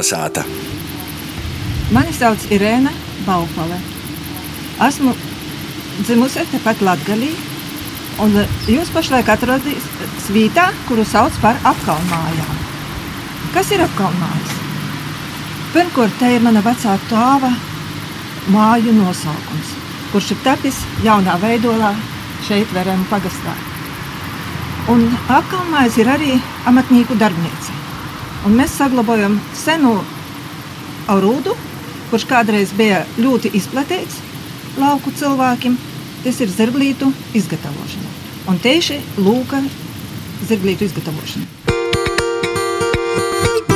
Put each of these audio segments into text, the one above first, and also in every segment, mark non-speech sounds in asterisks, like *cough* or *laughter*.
Kalnasāta. Mani sauc Irēna Baufale. Esmu dzimusi tepat Latvijā, un jūs pašlaik atrodaties vietā, kuru sauc par apkalnmājām. Kas ir apkalnmājas? Pirmkārt, te ir mana vecā tēva māju nosaukums, kurš ir tapis jaunā veidolā šeit, Verēmu pagastā. Un apkalnmājas ir arī amatnieku darbnīca. Un mēs saglabājam senu arūdu, kurš kādreiz bija ļoti izplatīts lauku cilvēkiem. Tas ir zirglītu izgatavošana. Un tieši lūka zirglītu izgatavošana.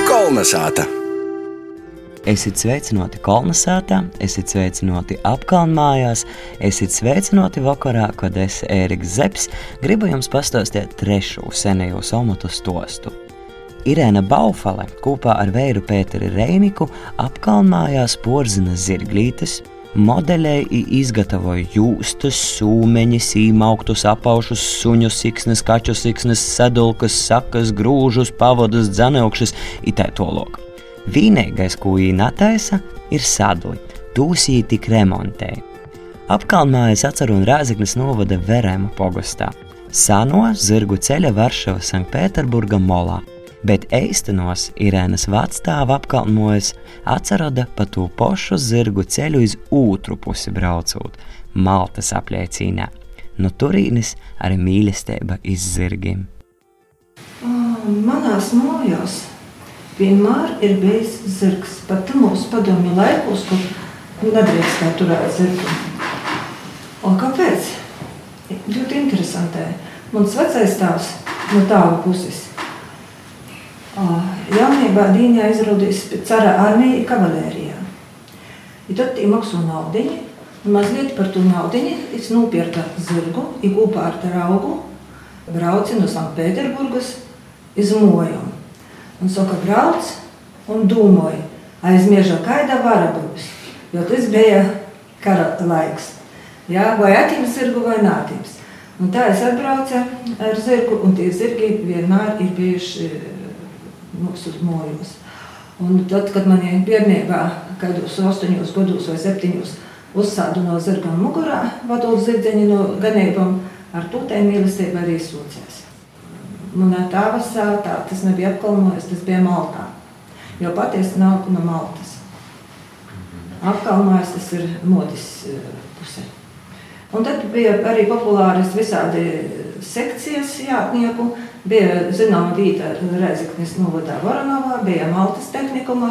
Kolnesāta. Esiet sveicināti kolonizētā, esiet sveicināti apkalnmājās, esiet sveicināti vakarā, kad es, Ēriks Zepsi, gribu jums pastāstīt trešo senējo somatu stostu. Irēna Baufale kopā ar Vēru Pēteri Reiniku apkalnmājās porzina zirglītes, modeļēji izgatavoja jūstas, sūmeņus, īmauktus, apaušus, suņu siksnas, kaču siksnas, sadulkas, sakas, grūžus, pavadus, dzaneukšas, itē to loku. Vienīgais, ko viņa netaisa, ir sadli. Tūsī tik remontēja. Apkalnmājas atceru un Rāzaknes novada Verēmu pogastā. Sano zirgu ceļa Varšava Sanktpēterburga molā, bet eistenos Irēnas vectāva apkalnmojas atcerada pa to pošu zirgu ceļu iz otru pusi braucot, Maltas apliecīnā. No turīnes arī mīlestība iz zirgiem. Manās mājās vienmēr ir bijis zirgs. Pat mūsu padomju laikos, kur nedrīkstēja turēt zirgu. Un kāpēc? Ļoti interesanti. Mans vecais tēvs no tāva puses. Jaunībā Dīņā izrādījis cara armija kavalērijā. I tad naudiņu, un mazliet par to naudiņu es nopirka zirgu, i kopā ar draugu brauci no Sanktpēterburgas iz Mojumu. Un saka, brauc un domāju, aizmiežo kaida vara būs, jo tas bija kara laiks. Jā, vai attīms zirgu vai nātības. Un tā es atbraucu ar zirgu, un tie zirgi vienmēr ir bijuši mūsu mojos. Un tad, kad man ir bērnībā, kādos astoņos gados vai septiņos, uzsādu no zirgām mugurā, vadot zirdziņu no ganībām, ar to tā mīlestība arī sūcēs. Manā tēva sātā tas nebija apkalnojis, tas bija Maltā. Jo patiesi nāk no Maltas. Apkalnojis tas ir modis pusē. Un tad bija arī populāras visādi sekcijas jātnieku. Bija zināma vieta Reizeknis novadā Varanovā, bija Maltas tehnikumā.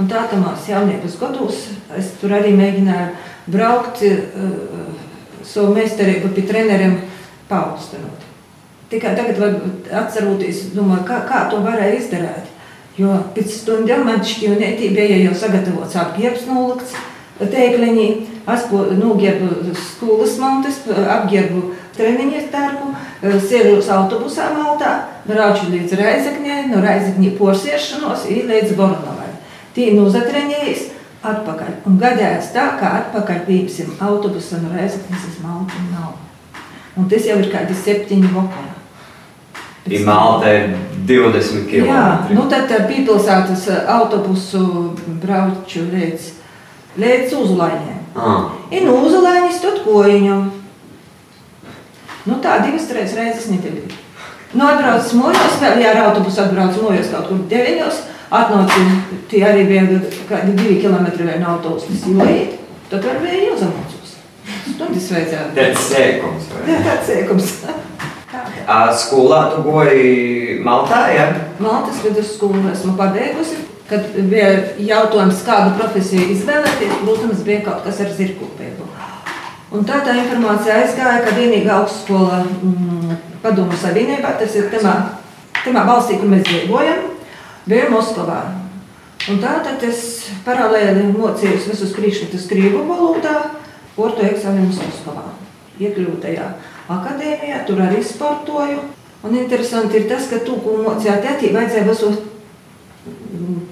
Un tā tamās jauniekos gados es tur arī mēģināju braukt uh, savu meistarību pie treneriem paaugstinot. Tikai tagad, atceroties, domāju, kā, kā to varēja izdarīt. Jo pēc stundām man šķiet, bija jau sagatavots apģērbs nolikts tēkliņī. Es nogērbu skolas montes, apģērbu treniņu starpu, sēžos autobusā maltā, braucu līdz Reizekņai, no Reizekņai porsiešanos un līdz Boronovai. Tī nozatreņējas atpakaļ. Un gadījās tā, ka atpakaļ pīpsim autobusu no Reizekņas uz Maltu nav. Un tas jau ir kādi septiņi vakari. Pie Malta ir 20 km. Jā, nu tad pīpilsētas autobusu brauču līdz, līdz uzlaņiem. Ah. Ir no uzlaņas tad kojiņam. Nu tā divas, trīs reizes nedēļā. Nu atbrauc mojos, vēl jā, ar autobusu atbrauc mojos kaut kur deviņos. Atnāca, tie arī bija kādi divi kilometri vai no autobusas jūlīt. Tad var bija jāzamocos. Stundas vajadzētu. Tas sēkums. Jā, tāds sēkums. Skolā tu goji Maltā, ja? Maltas vidusskolu esmu pabeigusi. Kad bija jautājums, kādu profesiju izvēlēties, protams, bija kaut kas ar zirgkopību. Un tā tā informācija aizgāja, ka vienīgā augstskola mm, padomu savienībā, tas ir temā, temā valstī, kur mēs dzīvojam, bija Moskavā. Un tā tad es paralēli mocījos visus priekšmetus krievu valodā, orto eksāmenus Moskavā. Iekļuvu tajā akadēmijā, tur arī sportoju. Un interesanti ir tas, ka tu, ko mocījāt atī, vajadzēja visos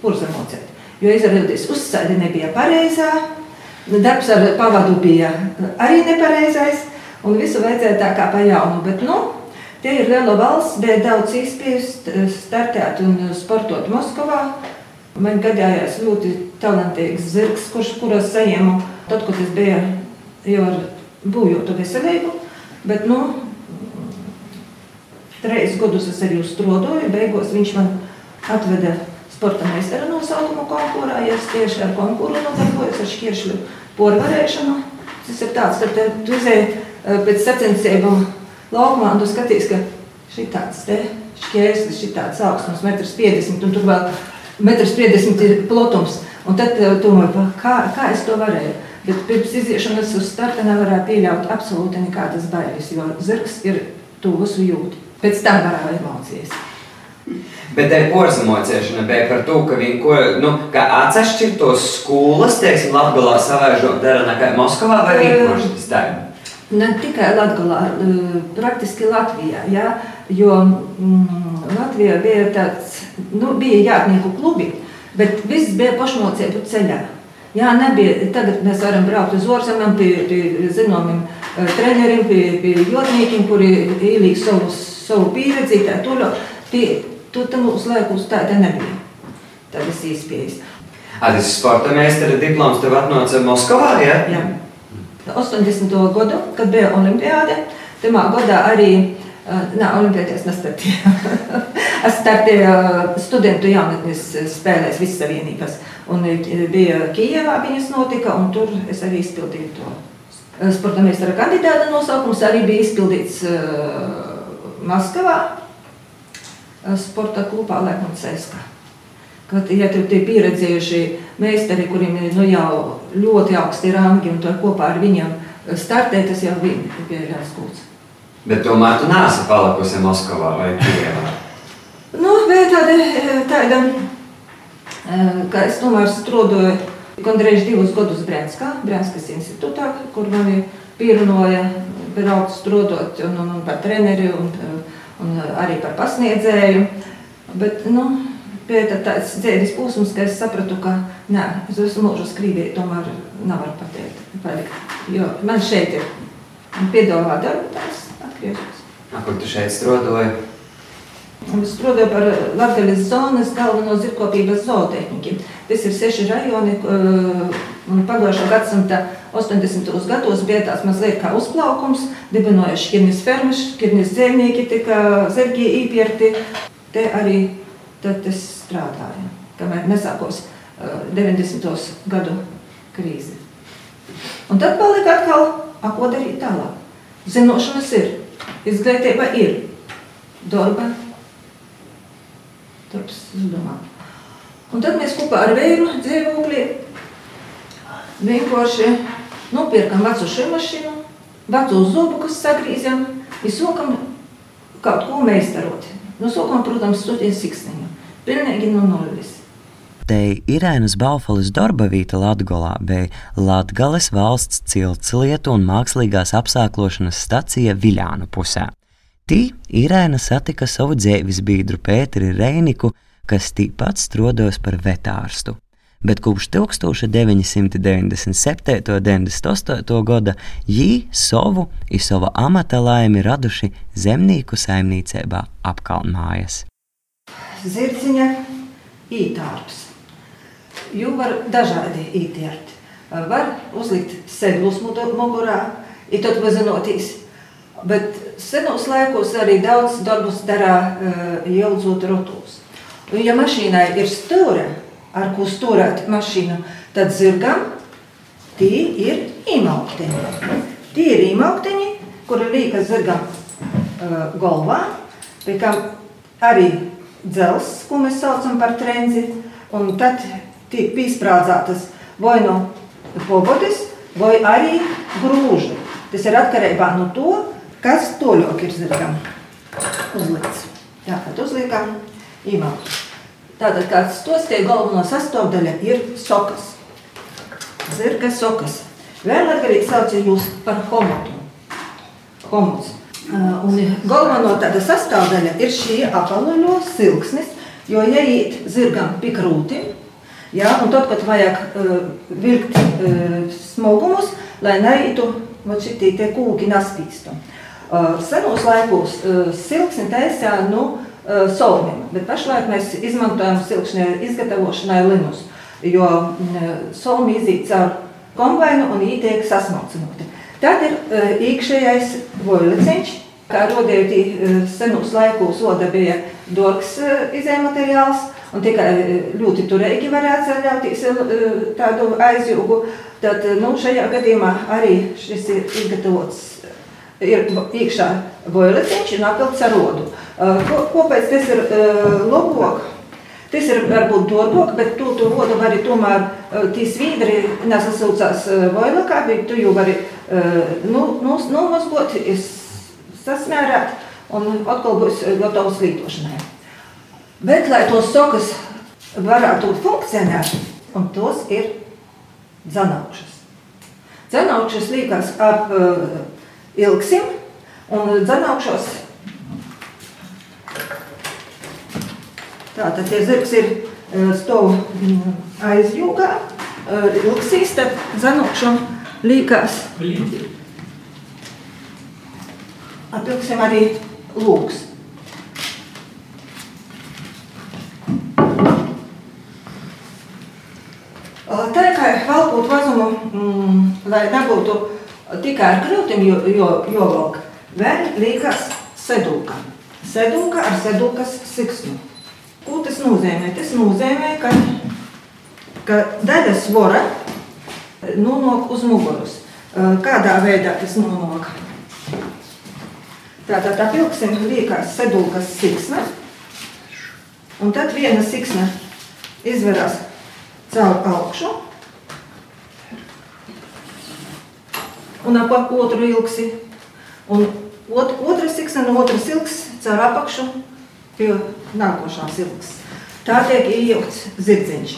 purza mocēt. Jo izrādījās, uzsēdi nebija pareizā, darbs ar pavadu bija arī nepareizais, un visu vajadzēja tā kā pa jaunu. Bet, nu, tie ir liela valsts, bija daudz iespējas startēt un sportot Moskavā. Man gadījās ļoti talantīgs zirgs, kurš kuras saņēmu tad, kad es biju jau ar būjotu veselību. Bet, nu, trīs gadus es arī strādāju, beigās viņš man atveda sporta meistara nosaukumu konkursā. Ja es tieši ar konkursu nodarbojos, ar šķiršļu porvarēšanu. Tas ir tāds, ka tu izēji eh, pēc sacensībām laukumā un tu skaties, ka šī tāds te šķērslis, šī tāds augstums, metrs 50 un tur vēl metrs 50 ir platums. Un tad eh, domāju, kā, kā es to varēju. Bet pirms iziešanas uz starta nevarēja pieļaut absolūti nekādas bailes, jo zirgs ir tuvs jūt. Pēc tam varēja emocijas. Bet tā porzemocēšana bija par to, ka viņi ko, nu, atsevišķos skolas, teiksim, Latvijā savaižot dara nekā Moskavā vai vienkārši tas tā? Ne tikai Latvijā, praktiski Latvijā. Ja? Jo mm, Latvijā bija tāds, nu, bija jātnieku klubi, bet viss bija pašmocību ceļā. Jā, nebija. Tagad mēs varam braukt uz ārzemēm pie, pie zināmiem treneriem, pie, pie jodniekiem, kuri ielīg savu, savu pieredzi. Tā, tuļo, tie, tu tam uz laikus tāda nebija. Tādas iespējas. Tas sporta meistara diploms tev atnāca Moskavā, ja? Jā. 80. gadu, kad bija olimpiāde, tajā gadā arī Nē, Olimpijās nestartīju. *laughs* es startēju studentu jaunatnes spēlēs visas savienības. Un bija Kijevā viņas notika, un tur es arī izpildīju to. Sporta meistara kandidāta nosaukums arī bija izpildīts Maskavā, sporta klubā Lekman Cēskā. Kad, ja tur tie pieredzējuši meistari, kuriem ir nu, jau ļoti augsti rangi un to kopā ar viņiem startē, tas jau bija, bija liels gūts. Bet tomēr tu neesi palikusi Moskavā vai Kijevā? Nu, bija tāda, tāda, ka es tomēr strādāju gandrīz divus gadus Brēnskā, Brēnskas institūtā, kur mani pierunāja braukt strādāt un, un, un par treneri un, un arī par pasniedzēju. Bet, nu, bija tāds dzēris posms, ka es sapratu, ka nē, es visu mūžu skrībēju, tomēr nevaru pateikt, palikt. Jo man šeit ir piedāvā darbu tās atgriežos. Kur tu šeit strādāji? Es strādāju par Latvijas zonas galveno zirgkopības zootehniku. Tas ir seši rajoni, un pagājušā gadsimta 80. gados bija tāds mazliet kā uzplaukums, dibināja šķirnes fermas, šķirnes dzēnieki tika zirgi īpierti. Te arī tad es strādāju, kamēr nesākos 90. gadu krīze. Un tad palika atkal, a, ko darīt tālāk. Zinošanas ir, izglītība ir, darba darbs zudumā. Un tad mēs kopā ar vīru dzīvoklī vienkārši nopirkam vecu šī mašīnu, vecu zobu, kas sagrīzam, un sākam kaut ko meistarot. Nu, sākam, protams, studēt siksniņu. Pilnīgi no nulles. Te Irēnas Baufalas Dorbavīta Latgolā bija Latgales valsts ciltslietu un mākslīgās apsāklošanas stacija Viļānu pusē. Tī Irēna satika savu dzīves biedru Pēteri Reiniku, kas tīpat strodos par vetārstu. Bet kopš 1997. un 98. gada jī savu un savu amata laimi raduši zemnieku saimniecībā apkalnājas. Zirdziņa ītārps. Jū var dažādi ītērt. Var uzlikt sedlus mugurā, ir tad vazinotīs. Bet senos laikos arī daudz darbus darā uh, ieldzot rotos. Un ja mašīnai ir stūra, ar ko stūrēt mašīnu, tad zirgam tie ir īmaukteņi. Tie ir īmaukteņi, kuri līka zirgam uh, galvā, pie kam arī dzels, ko mēs saucam par trenzi, un tad tiek pīsprādzātas vai no pobodes, vai arī grūži. Tas ir atkarībā no to, kas toļok ir zirgam uzlikts. Tātad uzliekam īmāku. Tātad kāds tos tie galveno sastāvdaļa ir sokas. Zirga sokas. Vēl atkarīgi sauc jūs par homotu. Homots. Un galveno tāda sastāvdaļa ir šī apaloļo silksnis, jo ja iet zirgam pie krūti, ja, un tad, kad vajag uh, vilkt uh, smogumus, lai šitie tie kūki naspīstu. Uh, senos laikos uh, silksni taisīja nu, uh, solmim, bet pašlaik mēs izmantojam silkšņa izgatavošanai linus, jo uh, solmi iziet caur kombainu un ītiek sasmalcinoti. Tad ir iekšējais vojliciņš, kā rodēti senos laikos oda bija dorks izējumateriāls, un tikai ļoti turīgi varētu atļauties tādu aizjūgu. Tad nu, šajā gadījumā arī šis ir izgatavots ir iekšā boileciņš un apvilkts ar rodu. Ko, kāpēc tas ir lobok? Tas ir varbūt dārgāk, bet tu to vodu vari tomēr, tie svīdri nesasaucās boilakā, bet tu jau vari nu, nu, nomazgot, sasmērēt un atkal būs gatavs lietošanai. Bet, lai tos sokas varētu funkcionēt, un tos ir dzanaukšas. Dzanaukšas līkās ap uh, ilgsim un dzanaukšos. Tātad tie zirgs ir uh, stov mm, aizjūgā, uh, ilgsīs, tad dzanaukšam līkās. Apilgsim arī lūks. Tā kā valkot vazumu, mm, lai nebūtu tikai ar krūtīm jovelk, vēl liekas sedulka. Sedulka ar sedulkas siksnu. Ko tas nozīmē? Tas nozīmē, ka, ka daļa svora nonāk uz muguras. Kādā veidā tas nonāk? Tātad apilksim liekas sedulkas siksna, un tad viena siksna izverās caur augšu un ap otru ilgsi. Un ot, otrs siksna no otras ilgs caur apakšu pie nākošās ilgs. Tā tiek iejaukts zirdziņš.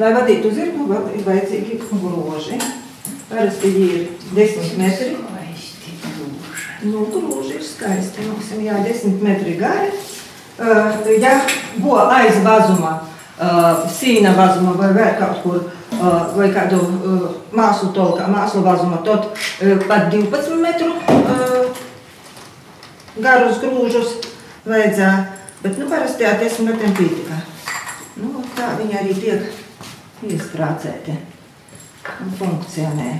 Lai vadītu zirgu, ir vajadzīgi groži. Parasti ir 10 metri. Nu, grūži ir skaisti. Mums ir jā, 10 metri gari. Uh, ja bo aiz vazuma uh, sīna vazuma vai vēl kaut kur, uh, vai kādu uh, māslu tolkā, māslu vazuma, tad pat 12 metru garus grūžus vajadzēja, bet nu parasti jā 10 metriem pītikā. Nu, tā viņi arī tiek iestrācēti un funkcionē.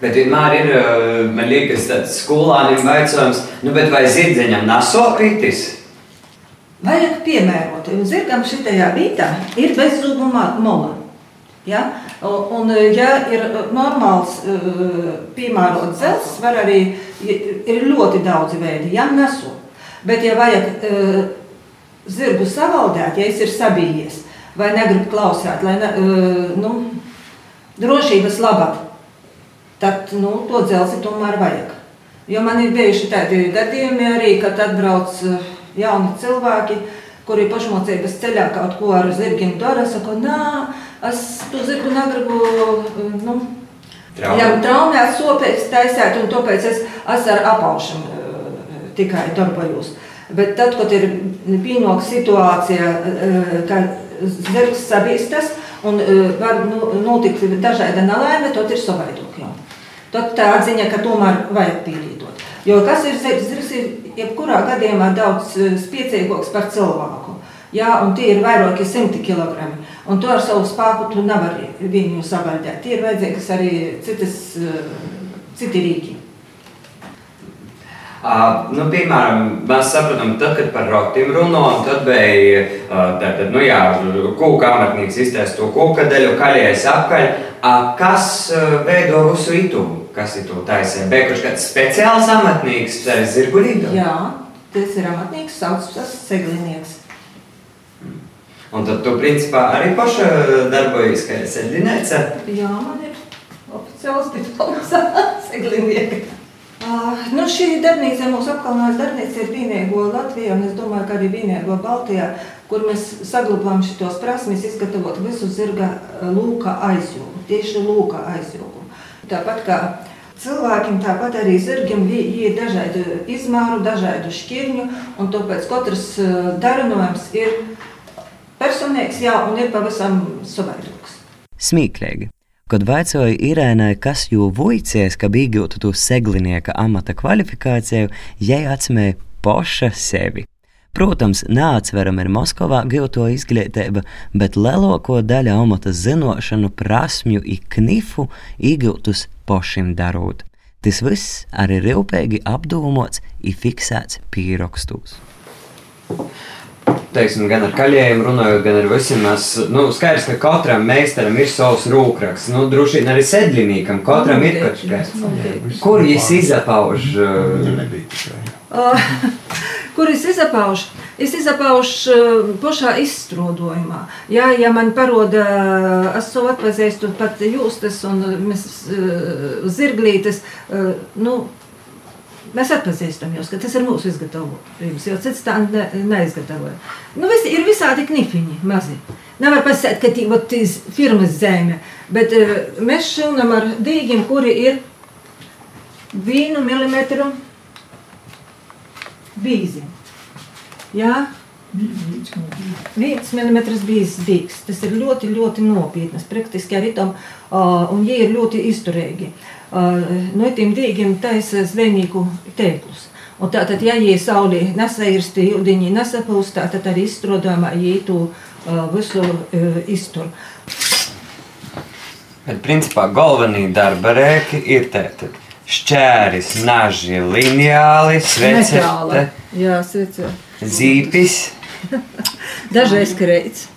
Bet vienmēr ir, man liekas, tāds skolānim vaicājums, nu, vai zirdziņam naso kritis? Vajag piemērot. Zirgam šitajā vietā ir bezzubuma mola. Ja? Un, ja ir normāls piemērots dzelzs, var arī ir ļoti daudz veidi, ja neso. Bet, ja vajag zirgu savaldēt, ja es ir sabijies, vai negrib klausēt, lai ne, nu, drošības labāk, tad nu, to dzelzi tomēr vajag. Jo man ir bijuši tādi gadījumi arī, kad atbrauc jauni cilvēki, kuri pašmācības ceļā kaut ko ar zirgiem dara, saka, nā, es to zirgu negribu, nu, jau traumēt, sopēt, taisēt, un tāpēc es, es ar apaušam uh, tikai darbojos. Bet tad, kad ir pienāk situācija, uh, ka zirgs sabīstas un uh, var nu, notikt dažāda nelaime, tad ir jau. Tad tā atziņa, ka tomēr vajag pielīdot. Jo kas ir zirgs? Ir jebkurā gadījumā daudz spēcīgāks par cilvēku. Jā, un tie ir vairāki simti kilogrami. Un to ar savu spēku tu nevari viņu savaldēt. Tie ir vajadzīgas arī citas, eh, citi rīki. Uh, nu, piemēram, mēs sapratām, tad, kad par rotiem runājām, tad bija uh, tātad, nu, jā, kūka amatnieks iztaisa to kūka daļu, kaļies apkaļ. Uh, kas uh, veido visu itumu? Kas ir to taisē? Bija kaut kāds speciāls amatnieks, ar zirgulību? Jā, tas ir amatnieks, sauc tas seglinieks. Un tad tu, principā, arī paša darbojies kā segliniece? Jā, man ir oficiāls diploms *laughs* seglinieka. Uh, nu šī darbnīca, mūsu apkalnās darbnīca ir vienīgo Latvijā, un es domāju, ka arī vienīgo Baltijā, kur mēs saglabājam šitos prasmes izgatavot visu zirga lūka aizjūgu, tieši lūka aizjūgu. Tāpat kā cilvēkiem, tāpat arī zirgiem ir dažādu izmēru, dažādu šķirņu, un tāpēc katrs darinājums ir personīgs, jā, un ir pavisam savādāks. Smīklīgi. Kad vaicāju Irēnai, kas jau voicies, ka iegūtu to seglinieka amata kvalifikāciju, jai atsimēja poša sevi. Protams, neatsverama ir Moskavā gūto izglītība, bet lielāko daļu amata zināšanu, prasmju, iknifu iegūtus pašam darot. Tas viss arī rūpīgi apdomāts un fiksēts pīrakstos teiksim, gan ar kaļiem runājot, gan ar visiem. Mēs, nu, skaidrs, ka katram meistaram ir savs rūkraksts. Nu, droši vien arī sedlinīkam katram ir kaut kas. Kur viņš izpauž? Uh, kur es izpaužu? Es izpaužu uh, pašā izstrādājumā. Jā, ja man paroda, es to atpazīstu pat jūstas un mēs zirglītes, nu, Mēs atpazīstam jūs, ka tas ir mūsu izgatavojums, jo cits tā ne, neizgatavoja. Nu, visi, ir visādi knifiņi, mazi. Nevar pasēt, ka tī, tīs firmas zeme, bet uh, mēs šilnam ar dīgiem, kuri ir vienu milimetru bīzi. Jā? Viens milimetrs bijis dīgs. Tas ir ļoti, ļoti nopietnas, praktiski arī tam, uh, un viņi ir ļoti izturīgi. Uh, no tiem dīgiem taisa zvejnieku tēklus. Un tātad, ja viņi saulē nesairsti, ūdeņi nesapūst, tad arī izstrādājumā viņi to visu iztur. Bet, principā, galvenie darba rēki ir tātad šķēris, naži, lineāli, svecete. zīpis. *laughs* Dažreiz kreits,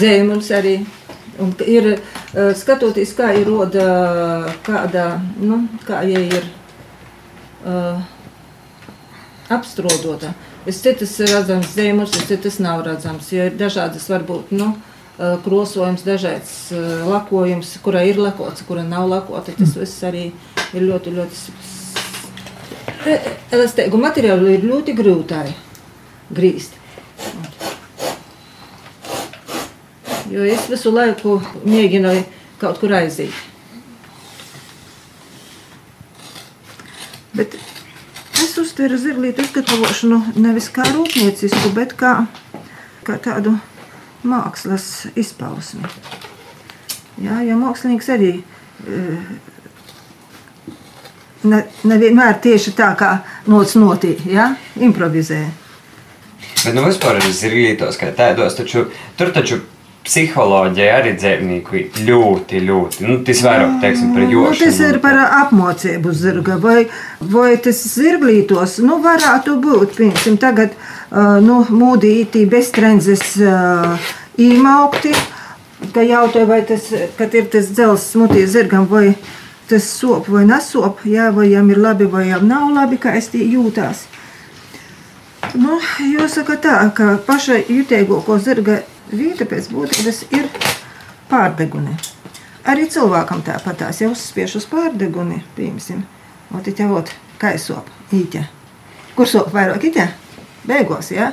zēmuls arī. Un ir eh, skatoties, kā ir roda kāda, nu, kā ja ir uh, apstrodota. Es citas redzams zīmus, es citas nav redzams, jo ir dažādas varbūt, nu, krosojums, dažāds lakojums, kura ir lakots, kura nav lakota. Tas viss arī ir ļoti, ļoti elastīgu materiālu ir ļoti grūtāji grīst. Jo es visu laiku mēģināju kaut kur aiziet. Bet es uztveru zirglītu izgatavošanu nevis kā rūpniecisku, bet kā, kā tādu mākslas izpausmi. Jā, jo mākslinieks arī eh, ne, nevienmēr tieši tā kā nots notī, ja? improvizē. Bet nu vispār ir zirglītos kā tādos, taču tur taču psiholoģija arī dzīvnieku ļoti, ļoti. Nu, tas vairāk teiksim, par jošanu. Nu, tas ir par apmocību zirga, vai, vai tas zirglītos, nu, varētu būt, piemēram, tagad, nu, mūdītī beztrenzes uh, īmaukti, ka jautāja, vai tas, kad ir tas dzels smutī zirgam, vai tas sop vai nesop, jā, vai jām ir labi, vai jām nav labi, kā es tī jūtās. Nu, jāsaka tā, ka pašai jutīgāko zirga Vīta pēc būtības ir pārdegune. Arī cilvēkam tāpatās jau uzspiež uz pārdeguni, piemēram, un tā jau kā sop īķa. Kur sop vairāk īķa? Beigās, jā?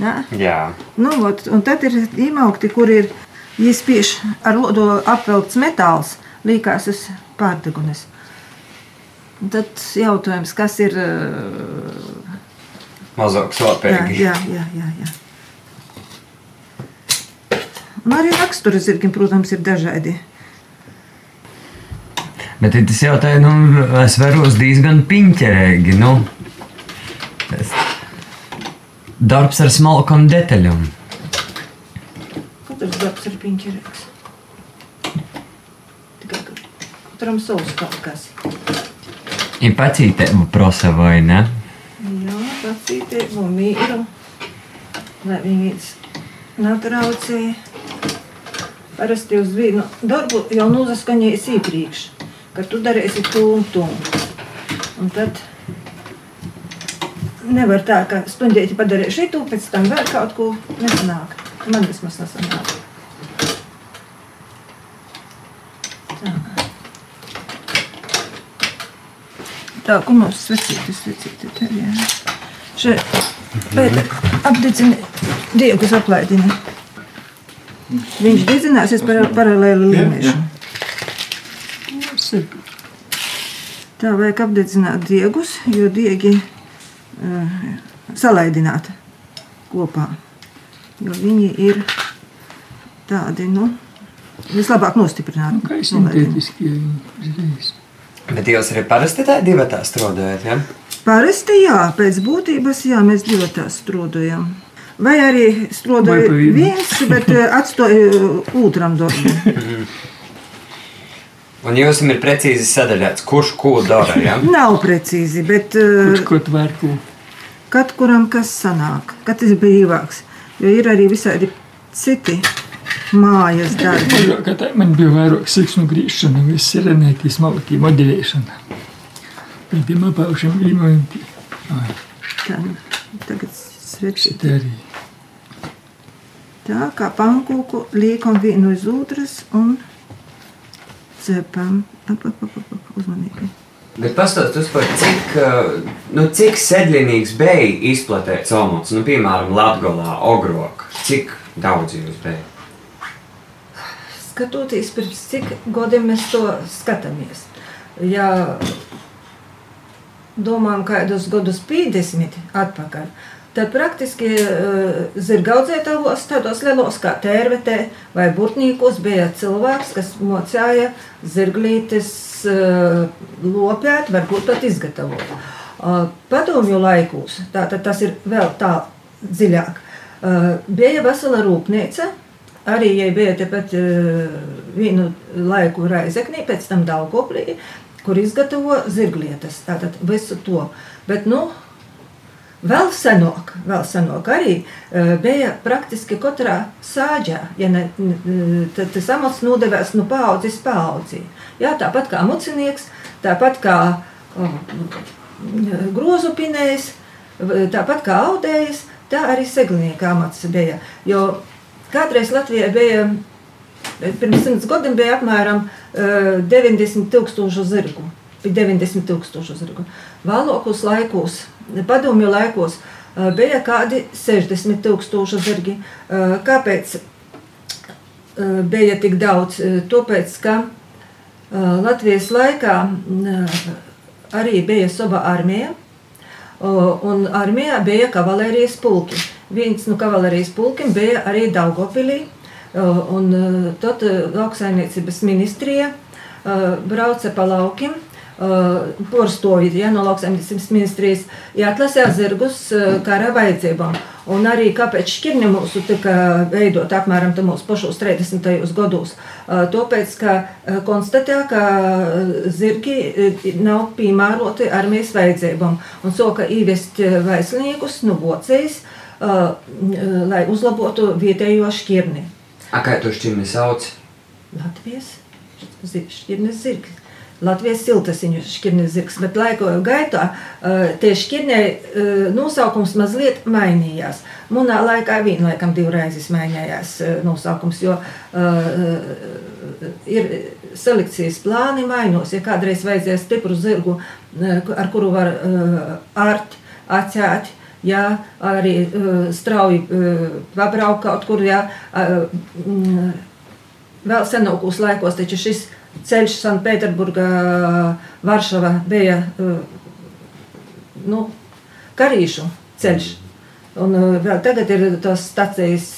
Ja? Jā. Nu, ot, un tad ir īmaukti, kur ir iespiež ar lodo apvelkts metāls, līkās uz pārdegunes. Un tad jautājums, kas ir... Mazāk sāpīgi. Jā, jā, jā, jā. Un arī raksturi zirgiem, protams, ir dažādi. Bet tas jautāja, nu, es varos diezgan piņķerīgi. Nu, es... Darbs ar smalkām detaļām. Katrs darbs ir piņķerīgs. Tikai katram savs kaut kas. Ir pacītība prasa vai ne? Jā, pacītība un mīru. Lai viņas netraucēja. Parasti uz vienu darbu jau nozaskaņojies iepriekš, ka tu darīsi to un to. Un tad nevar tā, ka stundēti padarīju šo, pēc tam vēl kaut ko nesanāk. Man vismaz nesanāk. Tā. Tā, ko mums svecīti, svecīti te, jā. Šeit, pēc apdedzini, diegus aplaidini. Viņš dedzināsies par paralēli līmēšanu. Tā vajag apdedzināt diegus, jo diegi uh, salaidināt kopā. Jo viņi ir tādi, nu, vislabāk nostiprināti. Nu, kā sintētiskie viņi uzreiz. Bet jūs arī parasti tā divatā strādājat, ja? Parasti jā, pēc būtības jā, mēs divi tā strādājam. Vai arī vienu? viens, bet eh, atstāju otram darbam. *laughs* Un jums ir precīzi sadalīts, kurš ko dara. Ja? *laughs* Nav precīzi, bet eh, Kurš ko tvērku? katram kas sanāk, katrs ir brīvāks. Jo ir arī visādi citi mājas darbi. Man bija vairāk siksnu grīšana, viss ir renētīs malakī modelēšana. Pēc tiem apaušiem līmojumti. Tā, tagad arī. Tā kā pankūku liekam vienu uz otras un cepam. Ap, ap, ap, ap, uzmanīgi. Bet pastāstiet par cik, nu, cik sedlīgs bija izplatīts omots, nu, piemēram, Latvijā, Ogrokā. Cik daudz jūs bija? Skatoties pirms cik gadiem mēs to skatāmies. Ja domājam, kādus gadus 50 atpakaļ, tad praktiski uh, zirgaudzētavos tādos lielos kā tērvetē vai burtnīkos bija cilvēks, kas mocēja zirglītes uh, lopēt, varbūt pat izgatavot. Uh, padomju laikos, tātad tas ir vēl tā dziļāk, bija vesela rūpnīca, Arī ja bija tepat vienu laiku Raizeknī, pēc tam Daugoplī, kur izgatavo zirglietas, tātad visu to. Bet, nu, vēl senāk, vēl senāk arī uh, bija praktiski katrā sāģā, ja ne, tad tas amats nodevās no paudzes paudzī. Jā, tāpat kā mucinieks, tāpat kā uh, grozu pinējs, tāpat kā audējs, tā arī seglinieka amats bija. Jo Kādreiz Latvijā bija, pirms simts gadiem bija apmēram uh, 90 tūkstošu zirgu. Bija 90 tūkstošu zirgu. Vēlākos laikos, padomju laikos, uh, bija kādi 60 tūkstoši zirgi. Uh, kāpēc bija tik daudz? Tāpēc, ka Latvijas laikā arī bija sava armija, un armijā bija kavalērijas pulki. Viens no kavalērijas pulkiem bija arī Daugopilī, un uh, tad uh, lauksaimniecības ministrija brauca pa laukiem, Porstovīt, ja, no lauksaimniecības ministrijas, ja atlasīja zirgus kara vajadzībām. Un arī kāpēc šķirne mūsu tika veidot apmēram mūsu pašos 30. gados. Tāpēc, ka konstatēja, ka zirgi nav piemēroti armijas vajadzībām. Un so, ka īvest vaisliniekus no vocējas, uh, uh, lai uzlabotu vietējo šķirni. A, kā tu šķirni sauc? Latvijas šķirnes zirgs. Latvijas siltasiņu šķirnes zirgs, bet laika gaitā tie šķirnei uh, nosaukums mazliet mainījās. Munā laikā vien laikam divreizes mainījās uh, nosaukums, jo uh, ir selekcijas plāni mainos. Ja kādreiz vajadzēja stipru zirgu, ar kuru var ārt, atcēt, Jā, arī uh, strauji uh, pabraukt kaut kur. Jā, uh, mm, vēl senākos laikos, šis ceļš Sanktpēterburgā, Varšava bija uh, nu, karīšu ceļš. Un vēl tagad ir tas stācijas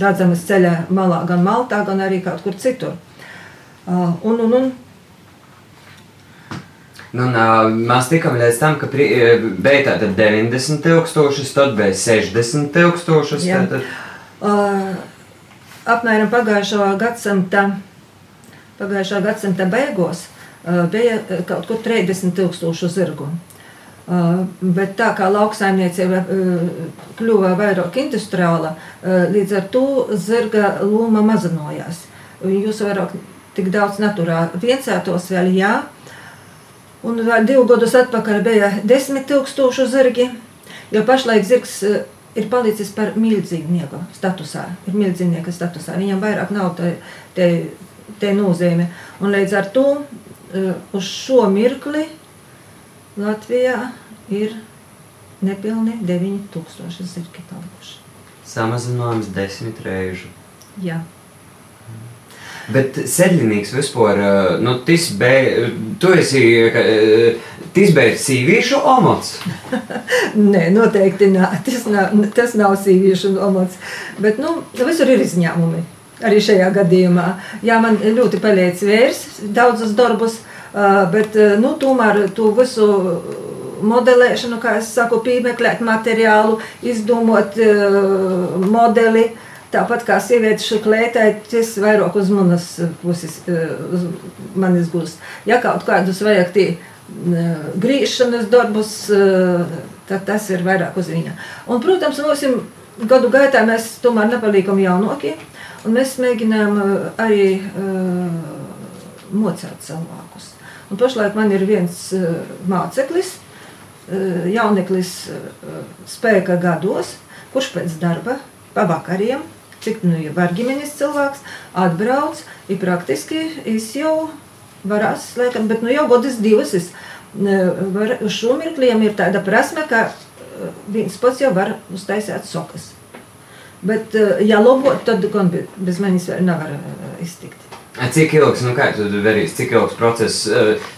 redzamas ceļa malā, gan Maltā, gan arī kaut kur citur. Un, un, un, Nu, un, ā, mēs tikām līdz tam, ka pri- e, bija tātad 90 tūkstoši, tad bija 60 tūkstoši. Jā. Tātad, Uh, apmēram pagājušā gadsimta, pagājušā gadsimta beigās uh, bija kaut kur 30,000 zirgu. Uh, bet tā kā lauksaimniecība uh, kļuva vairāk industriāla, uh, līdz ar to zirga loma mazinājās. Jūs vairāk tik daudz naturā viensētos vēl jā. Un vēl divus gadus atpakaļ bija 10,000 zirgi. Jo pašlaik zirgs eh, ir palicis par mīlestības statusā. Ir mīlestības statusā. Viņam vairāk nav te, te, te nozīme. Un līdz ar to eh, uz šo mirkli Latvijā ir nepilni 9000 zirgi palikuši. samazinājums desmit reižu. Jā. Bet sēdinīgs vispār, ā, nu, tas bija, tu esi, ā, tas bija sīvīšu omats. *laughs* Nē, noteikti nē. Tas nav, tas nav sīviešu omats. Bet nu, visur ir izņēmumi. Arī šajā gadījumā. Jā, man ļoti paliec vērs, daudzas darbus, ā, bet nu, tomēr to visu modelēšanu, kā es saku, piemeklēt materiālu, izdomot uh, modeli. Tāpat kā sieviete klētai, tas vairāk uz manas puses, uz manis gūst. Ja kaut kādus vajag tie grīšanas darbus, tad tas ir vairāk uz viņa. Un, protams, mums gadu gaitā mēs tomēr nepaliekam jaunākie, un mēs mēģinām arī mocēt cilvēkus. Un pašlaik man ir viens māceklis, jauneklis spēka gados, kurš pēc darba pa vakariem, cik nu ir var ģimenes cilvēks, atbrauc, ir praktiski, es jau varās, laikam, bet nu jau godas divas, es var, uz šo mirkliem ir tāda prasme, ka viens pats jau var uztaisīt sokas. Bet, ja lobot, tad gan bez manis nevar iztikt. Cik ilgs, nu kā tu darīsi, cik ilgs process,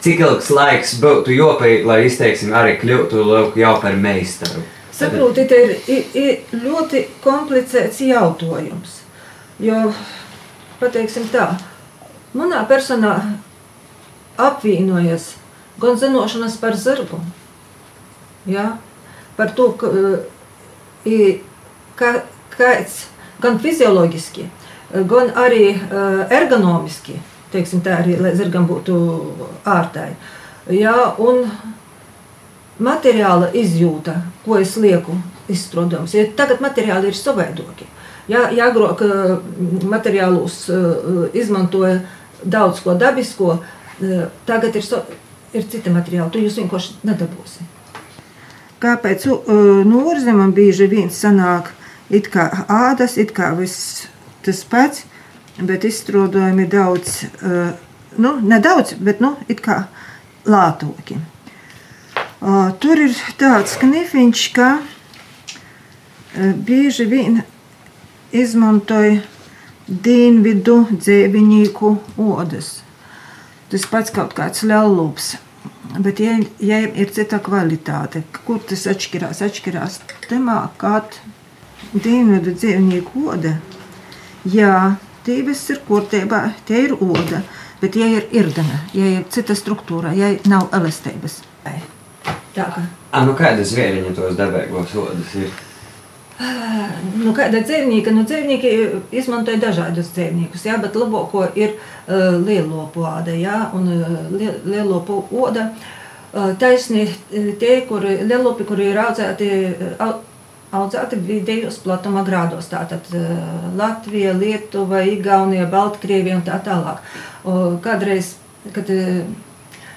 cik ilgs laiks būtu jopēji, lai izteiksim arī kļūtu jau par meistaru? Saprotiet, ir, ir, ir ļoti komplicēts jautājums. Jo, pateiksim tā, manā personā apvienojas gan zināšanas par zirgu, ja? par to, ka, ka, kāds gan fizioloģiski, gan arī ergonomiski, teiksim, tā arī, lai zirgam būtu ārtai. Ja? Un materiāla izjūta, ko es lieku izstrādājums, ja tagad materiāli ir savaidoki. Ja, ja agrāk materiālus izmantoja daudz ko dabisko, tagad ir so, ir citi materiāli, tu jūs vienkārši nedabūsi. Kāpēc no ārzemēm bieži vien sanāk it kā ādas, it kā viss tas pats, bet izstrādājumi daudz, nu, nedaudz, bet nu, it kā lātoki. Tur ir tāds knifiņš, ka bieži vien izmantoja dienvidu dzīvnieku odas tas pats kaut kāds lielūps. Bet, ja, ja ir cita kvalitāte, kur tas atšķirās, atšķirās temā, kāda dienvidu dzīvnieku oda. Jā, tīvis ir kurtībā, tie ir oda, bet ja ir irdena, ja ir cita struktūra, ja nav elastības. Tā kā. A, nu kāda zvēriņa tos dabēgos odas ir? Nu, kāda dzīvnieka? Nu, dzīvnieki izmantoja dažādus dzīvniekus, jā, bet labāko ir uh, lielopu āda. Jā, un uh, lielopu oda uh, taisni tie, kuri lielopi, kuri ir audzēti, uh, audzēti vidējos platuma grādos. Tātad uh, Latvija, Lietuva, Igaunija, Baltkrievija un tā tālāk. Uh, kādreiz, kad uh,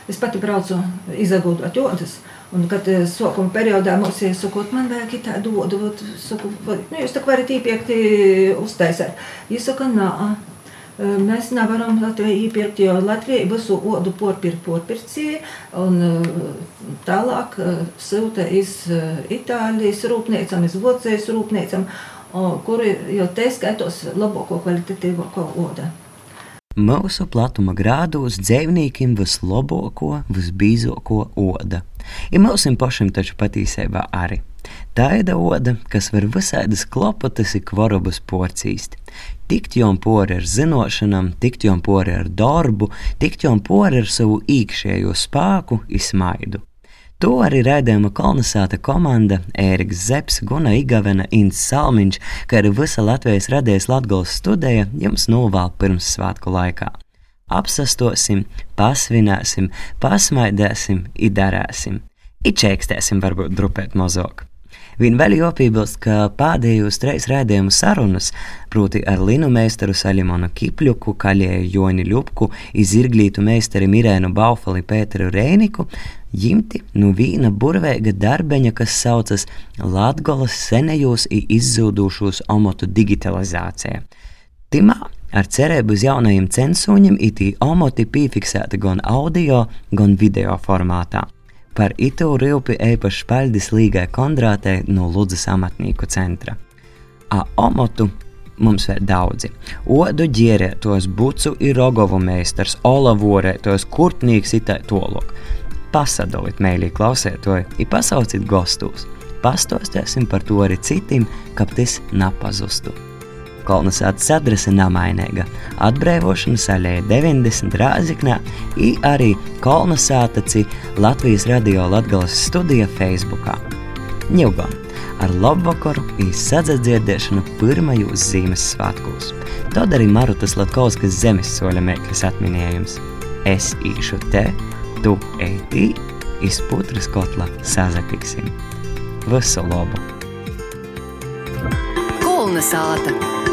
es pati braucu izagūdot odas, uh, Un, kad eh, sākuma periodā mums ir sakot, man vajag tādu dodu, saku, nu, jūs tā varat īpiekti uztaisīt. Jūs saka, nā, eh, mēs nevaram Latvijai iepirkt, jo Latvijai būs odu porpir porpircija, un eh, tālāk silta iz Itālijas rūpniecam, iz Vocējas rūpniecam, kuri jau te skaitos labāko kvalitatīvāko odu. Mūsu platuma grādos dzīvniekiem vislabāko, visbīzāko odu. Ir mums pašam taču patiesībā arī. Tāda oda, kas var visādas klopotas, ir kvarobas porcijas. Tikt jom pori ar zināšanām, tikt jom pori ar darbu, tikt jom pori ar savu iekšējo spēku, izmaidu. To arī raidījuma kolonizēta komanda Ēriks Zepsi, Guna Igavena, Inns Salmiņš, kā arī visa Latvijas radijas Latgales studija jums novēl pirms svētku laikā. Apsastosim, pasvinēsim, pasmaidēsim, idarēsim, ičēkstēsim varbūt drupēt mozok. Viņa vēl jopībilst, ka pēdējos trīs raidījumu sarunas, proti ar Linu meistaru Salimonu Kipļuku, Kaļēju Joni Ļupku, izirglītu meistaru Mirēnu Baufali Pēteru Rēniku, ņemti no nu vīna burvīga darbeņa, kas saucas Latvijas senajos un izzūdušos omotu digitalizācija. Timā ar cerību uz jaunajiem censūņiem itī omoti piefiksēti gan audio, gan video formātā. Par itu rīpi īpaši paļdis līgai Kondrātei no Ludzas amatnieku centra. A omotu mums ir daudzi. Odu ģērētos bucu ir rogovu meistars, olavorētos kurpnīgs itai tolok. Pasadoliet mēlī klausētoju, ir pasaucīt gostos. Pastostēsim par to arī citiem, kāpēc tas napazustu. Kolnesātas adrese Namainēga, atbrīvošanas aļēja 90 Rāziknā, i arī Kolnesātaci Latvijas radio Latgales studija Facebookā. Ņilgon! Ar labu vakaru izsadzadziedēšanu pirmajos Ziemassvētkos. Tad arī Marutas Latkovskas zemes soļa mēkļas atminējums. Es īšu te, tu ejtī, izputras kotla sazatiksim. Visu labu! Kolnesāta!